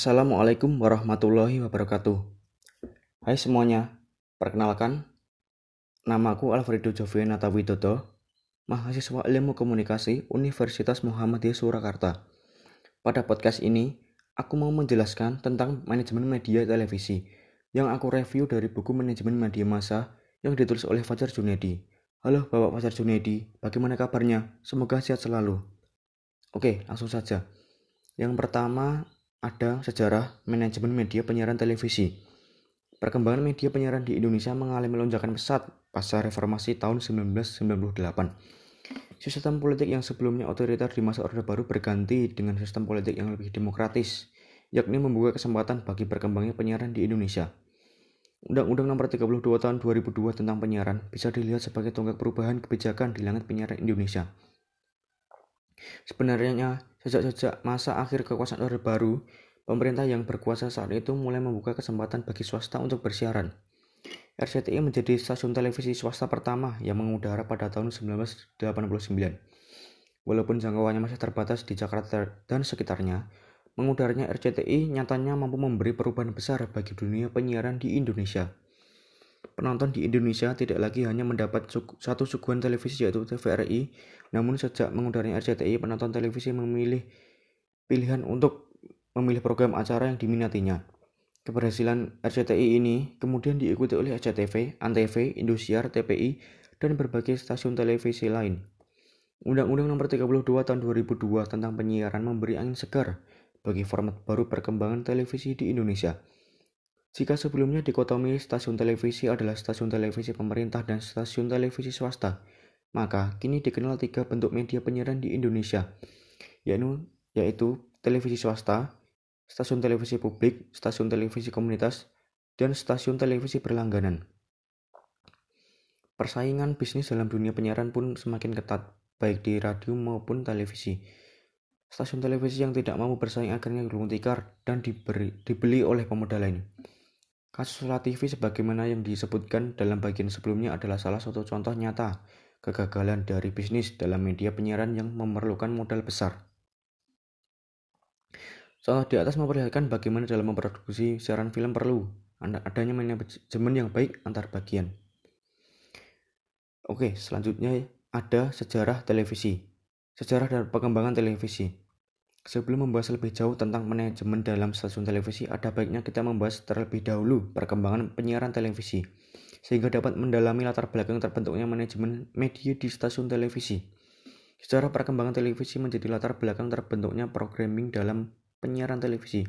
Assalamualaikum warahmatullahi wabarakatuh. Hai semuanya, perkenalkan, namaku Alfredo Jovianata Widodo, mahasiswa ilmu komunikasi Universitas Muhammadiyah Surakarta. Pada podcast ini, aku mau menjelaskan tentang manajemen media televisi yang aku review dari buku manajemen media massa yang ditulis oleh Fajar Junedi. Halo Bapak Fajar Junedi, bagaimana kabarnya? Semoga sehat selalu. Oke, langsung saja. Yang pertama, ada sejarah manajemen media penyiaran televisi. Perkembangan media penyiaran di Indonesia mengalami lonjakan pesat pasca reformasi tahun 1998. Sistem politik yang sebelumnya otoriter di masa Orde Baru berganti dengan sistem politik yang lebih demokratis, yakni membuka kesempatan bagi perkembangannya penyiaran di Indonesia. Undang-Undang Nomor 32 Tahun 2002 tentang penyiaran bisa dilihat sebagai tonggak perubahan kebijakan di langit penyiaran Indonesia. Sebenarnya, sejak-sejak masa akhir kekuasaan Orde Baru, pemerintah yang berkuasa saat itu mulai membuka kesempatan bagi swasta untuk bersiaran. RCTI menjadi stasiun televisi swasta pertama yang mengudara pada tahun 1989. Walaupun jangkauannya masih terbatas di Jakarta dan sekitarnya, mengudaranya RCTI nyatanya mampu memberi perubahan besar bagi dunia penyiaran di Indonesia. Penonton di Indonesia tidak lagi hanya mendapat satu suguhan televisi yaitu TVRI, namun sejak mengudarnya RCTI, penonton televisi memilih pilihan untuk memilih program acara yang diminatinya. Keberhasilan RCTI ini kemudian diikuti oleh SCTV, ANTV, Indosiar, TPI, dan berbagai stasiun televisi lain. Undang-Undang Nomor 32 Tahun 2002 tentang penyiaran memberi angin segar bagi format baru perkembangan televisi di Indonesia. Jika sebelumnya dikotomi stasiun televisi adalah stasiun televisi pemerintah dan stasiun televisi swasta, maka kini dikenal tiga bentuk media penyiaran di Indonesia, yaitu, yaitu televisi swasta, stasiun televisi publik, stasiun televisi komunitas, dan stasiun televisi berlangganan. Persaingan bisnis dalam dunia penyiaran pun semakin ketat, baik di radio maupun televisi. Stasiun televisi yang tidak mampu bersaing akhirnya gulung tikar dan diberi, dibeli oleh pemuda lain. Kasus TV sebagaimana yang disebutkan dalam bagian sebelumnya adalah salah satu contoh nyata kegagalan dari bisnis dalam media penyiaran yang memerlukan modal besar. Contoh di atas memperlihatkan bagaimana dalam memproduksi siaran film perlu adanya manajemen yang baik antar bagian. Oke, selanjutnya ada sejarah televisi. Sejarah dan perkembangan televisi. Sebelum membahas lebih jauh tentang manajemen dalam stasiun televisi, ada baiknya kita membahas terlebih dahulu perkembangan penyiaran televisi, sehingga dapat mendalami latar belakang terbentuknya manajemen media di stasiun televisi. Secara perkembangan televisi menjadi latar belakang terbentuknya programming dalam penyiaran televisi.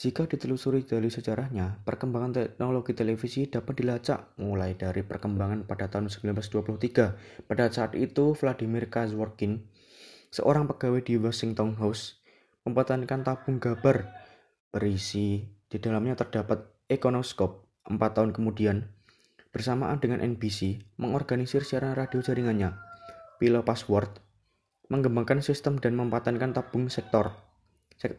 Jika ditelusuri dari sejarahnya, perkembangan teknologi televisi dapat dilacak mulai dari perkembangan pada tahun 1923. Pada saat itu, Vladimir Kazworkin seorang pegawai di Washington House mempertahankan tabung gambar berisi di dalamnya terdapat Econoscope. Empat tahun kemudian, bersamaan dengan NBC, mengorganisir siaran radio jaringannya, Pillow Password, mengembangkan sistem dan mempatenkan tabung sektor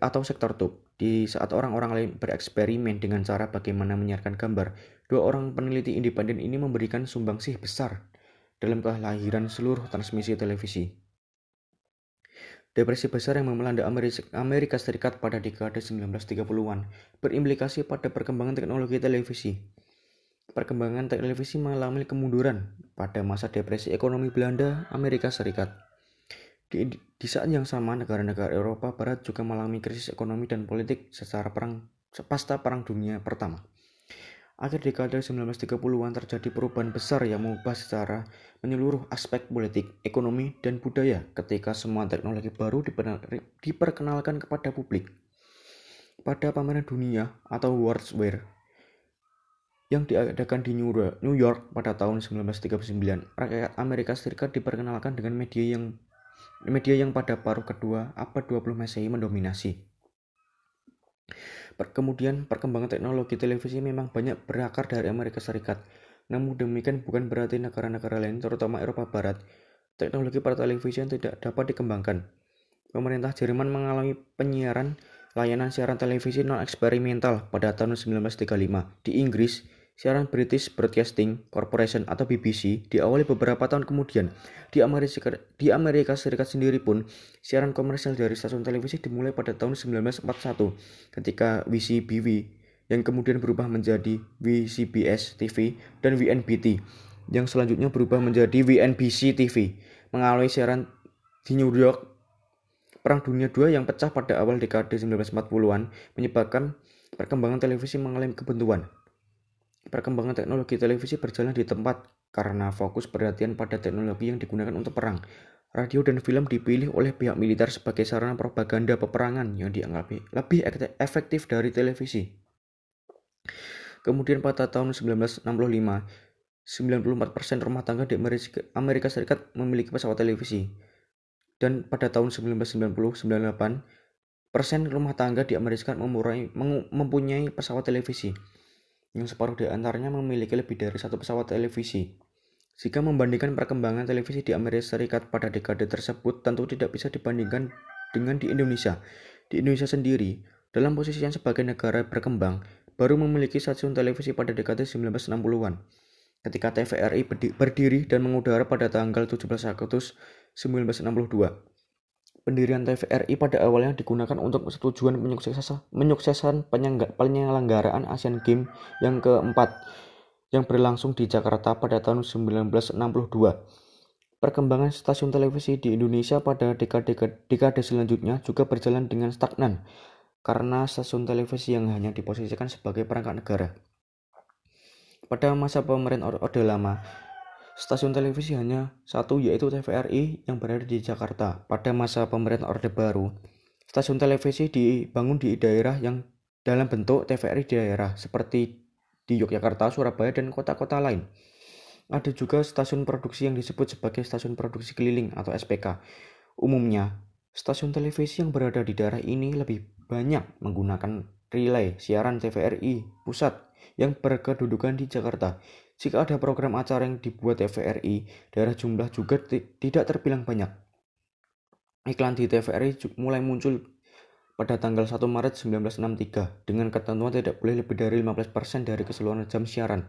atau sektor tube. Di saat orang-orang lain bereksperimen dengan cara bagaimana menyiarkan gambar, dua orang peneliti independen ini memberikan sumbangsih besar dalam kelahiran seluruh transmisi televisi. Depresi besar yang melanda Amerika Serikat pada dekade 1930-an berimplikasi pada perkembangan teknologi televisi. Perkembangan televisi mengalami kemunduran pada masa depresi ekonomi Belanda Amerika Serikat. Di, di saat yang sama, negara-negara Eropa Barat juga mengalami krisis ekonomi dan politik secara perang pasca Perang Dunia Pertama. Akhir dekade 1930-an terjadi perubahan besar yang mengubah secara menyeluruh aspek politik, ekonomi, dan budaya ketika semua teknologi baru diperkenalkan kepada publik. Pada pameran dunia atau World's Fair yang diadakan di New York pada tahun 1939, rakyat Amerika Serikat diperkenalkan dengan media yang media yang pada paruh kedua abad 20 Masehi mendominasi. Kemudian perkembangan teknologi televisi memang banyak berakar dari Amerika Serikat. Namun demikian bukan berarti negara-negara lain, terutama Eropa Barat, teknologi pertelevisian tidak dapat dikembangkan. Pemerintah Jerman mengalami penyiaran layanan siaran televisi non eksperimental pada tahun 1935. Di Inggris, Siaran British Broadcasting Corporation atau BBC diawali beberapa tahun kemudian. Di Amerika, di Amerika Serikat sendiri pun, siaran komersial dari stasiun televisi dimulai pada tahun 1941 ketika WCBW yang kemudian berubah menjadi WCBS TV dan WNBT yang selanjutnya berubah menjadi WNBC TV mengalami siaran di New York. Perang Dunia II yang pecah pada awal dekade 1940-an menyebabkan perkembangan televisi mengalami kebuntuan. Perkembangan teknologi televisi berjalan di tempat karena fokus perhatian pada teknologi yang digunakan untuk perang. Radio dan film dipilih oleh pihak militer sebagai sarana propaganda peperangan yang dianggap lebih efektif dari televisi. Kemudian pada tahun 1965, 94% rumah tangga di Amerika Serikat memiliki pesawat televisi. Dan pada tahun 1990, 98 persen rumah tangga di Amerika mempunyai pesawat televisi yang separuh di antaranya memiliki lebih dari satu pesawat televisi. Jika membandingkan perkembangan televisi di Amerika Serikat pada dekade tersebut tentu tidak bisa dibandingkan dengan di Indonesia. Di Indonesia sendiri, dalam posisi yang sebagai negara berkembang, baru memiliki stasiun televisi pada dekade 1960-an. Ketika TVRI berdiri dan mengudara pada tanggal 17 Agustus 1962. Pendirian TVRI pada awalnya digunakan untuk tujuan menyukseskan penyelenggaraan Asian Games yang keempat yang berlangsung di Jakarta pada tahun 1962. Perkembangan stasiun televisi di Indonesia pada dekade-dekade selanjutnya juga berjalan dengan stagnan karena stasiun televisi yang hanya diposisikan sebagai perangkat negara. Pada masa pemerintahan Orde Lama, Stasiun televisi hanya satu yaitu TVRI yang berada di Jakarta. Pada masa pemerintahan Orde Baru, stasiun televisi dibangun di daerah yang dalam bentuk TVRI daerah seperti di Yogyakarta, Surabaya, dan kota-kota lain. Ada juga stasiun produksi yang disebut sebagai stasiun produksi keliling atau SPK. Umumnya, stasiun televisi yang berada di daerah ini lebih banyak menggunakan relay siaran TVRI pusat yang berkedudukan di Jakarta jika ada program acara yang dibuat TVRI, daerah jumlah juga tidak terbilang banyak. Iklan di TVRI mulai muncul pada tanggal 1 Maret 1963 dengan ketentuan tidak boleh lebih dari 15% dari keseluruhan jam siaran.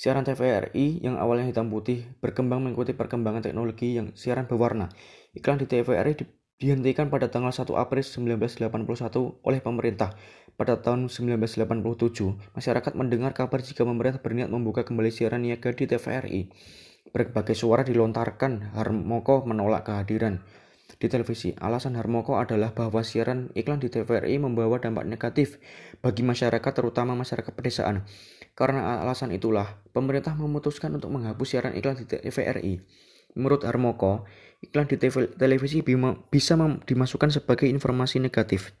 Siaran TVRI yang awalnya hitam putih berkembang mengikuti perkembangan teknologi yang siaran berwarna. Iklan di TVRI dihentikan pada tanggal 1 April 1981 oleh pemerintah. Pada tahun 1987, masyarakat mendengar kabar jika pemerintah berniat membuka kembali siaran niaga di TVRI. Berbagai suara dilontarkan, Harmoko menolak kehadiran di televisi. Alasan Harmoko adalah bahwa siaran iklan di TVRI membawa dampak negatif bagi masyarakat terutama masyarakat pedesaan. Karena alasan itulah, pemerintah memutuskan untuk menghapus siaran iklan di TVRI. Menurut Harmoko, iklan di televisi bisa dimasukkan sebagai informasi negatif.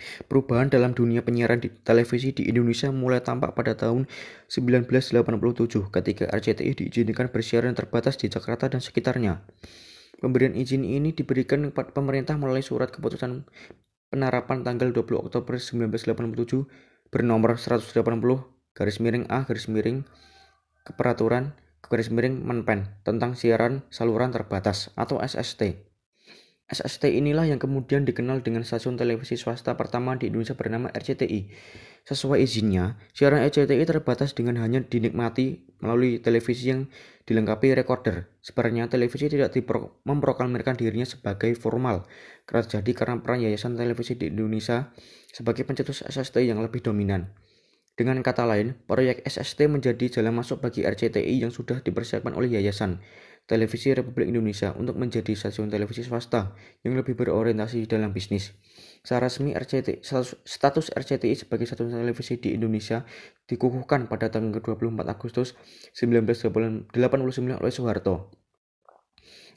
Perubahan dalam dunia penyiaran di televisi di Indonesia mulai tampak pada tahun 1987 ketika RCTI diizinkan bersiaran terbatas di Jakarta dan sekitarnya. Pemberian izin ini diberikan kepada pemerintah melalui surat keputusan penerapan tanggal 20 Oktober 1987 bernomor 180 garis miring A garis miring keperaturan garis miring Menpen tentang siaran saluran terbatas atau SST. SST inilah yang kemudian dikenal dengan stasiun televisi swasta pertama di Indonesia bernama RCTI. Sesuai izinnya, siaran RCTI terbatas dengan hanya dinikmati melalui televisi yang dilengkapi recorder. Sebenarnya televisi tidak memproklamirkan dirinya sebagai formal, terjadi karena peran yayasan televisi di Indonesia sebagai pencetus SST yang lebih dominan. Dengan kata lain, proyek SST menjadi jalan masuk bagi RCTI yang sudah dipersiapkan oleh Yayasan Televisi Republik Indonesia untuk menjadi stasiun televisi swasta yang lebih berorientasi dalam bisnis. Secara resmi RCTI, status RCTI sebagai stasiun televisi di Indonesia dikukuhkan pada tanggal 24 Agustus 1989 oleh Soeharto.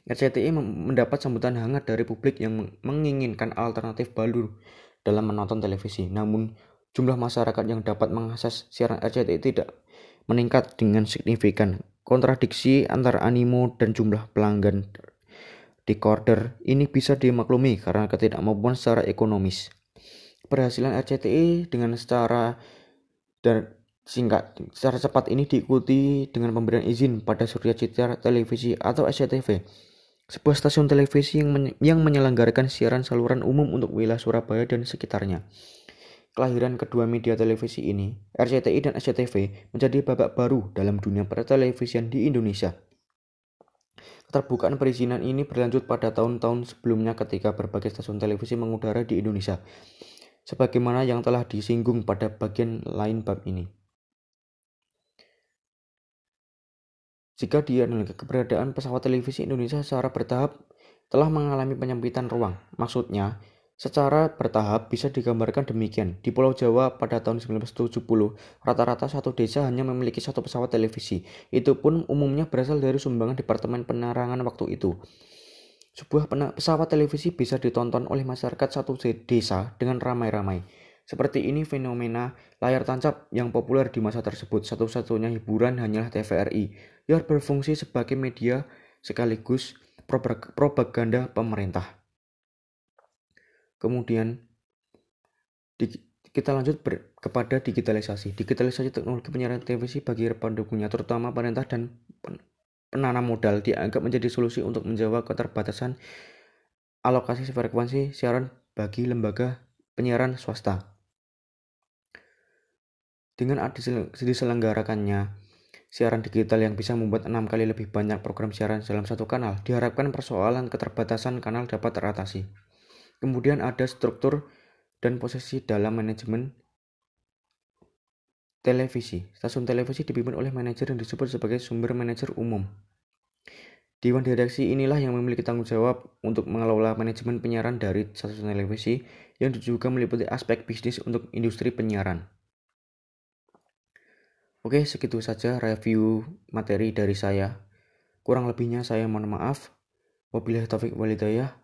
RCTI mendapat sambutan hangat dari publik yang menginginkan alternatif baru dalam menonton televisi. Namun, jumlah masyarakat yang dapat mengakses siaran RCTI tidak meningkat dengan signifikan. Kontradiksi antara animo dan jumlah pelanggan decoder ini bisa dimaklumi karena ketidakmampuan secara ekonomis. Berhasilan RCTI dengan secara dan singkat secara cepat ini diikuti dengan pemberian izin pada Surya Citra Televisi atau SCTV sebuah stasiun televisi yang, men yang menyelenggarakan siaran saluran umum untuk wilayah Surabaya dan sekitarnya. Kelahiran kedua media televisi ini, RCTI dan SCTV, menjadi babak baru dalam dunia pertelevisian di Indonesia. Keterbukaan perizinan ini berlanjut pada tahun-tahun sebelumnya ketika berbagai stasiun televisi mengudara di Indonesia, sebagaimana yang telah disinggung pada bagian lain bab ini. Jika dianalisa keberadaan pesawat televisi Indonesia secara bertahap telah mengalami penyempitan ruang, maksudnya Secara bertahap bisa digambarkan demikian. Di Pulau Jawa pada tahun 1970, rata-rata satu desa hanya memiliki satu pesawat televisi. Itu pun umumnya berasal dari sumbangan Departemen Penerangan waktu itu. Sebuah pesawat televisi bisa ditonton oleh masyarakat satu desa dengan ramai-ramai. Seperti ini fenomena layar tancap yang populer di masa tersebut. Satu-satunya hiburan hanyalah TVRI yang berfungsi sebagai media sekaligus propaganda pemerintah. Kemudian di, kita lanjut ber, kepada digitalisasi. Digitalisasi teknologi penyiaran televisi bagi pendukungnya, terutama pemerintah dan penanam modal, dianggap menjadi solusi untuk menjawab keterbatasan alokasi frekuensi siaran bagi lembaga penyiaran swasta. Dengan diselenggarakannya siaran digital yang bisa membuat enam kali lebih banyak program siaran dalam satu kanal, diharapkan persoalan keterbatasan kanal dapat teratasi. Kemudian ada struktur dan posisi dalam manajemen televisi. Stasiun televisi dipimpin oleh manajer yang disebut sebagai sumber manajer umum. Dewan direksi inilah yang memiliki tanggung jawab untuk mengelola manajemen penyiaran dari stasiun televisi yang juga meliputi aspek bisnis untuk industri penyiaran. Oke, segitu saja review materi dari saya. Kurang lebihnya saya mohon maaf. Wabillahi taufik walidayah.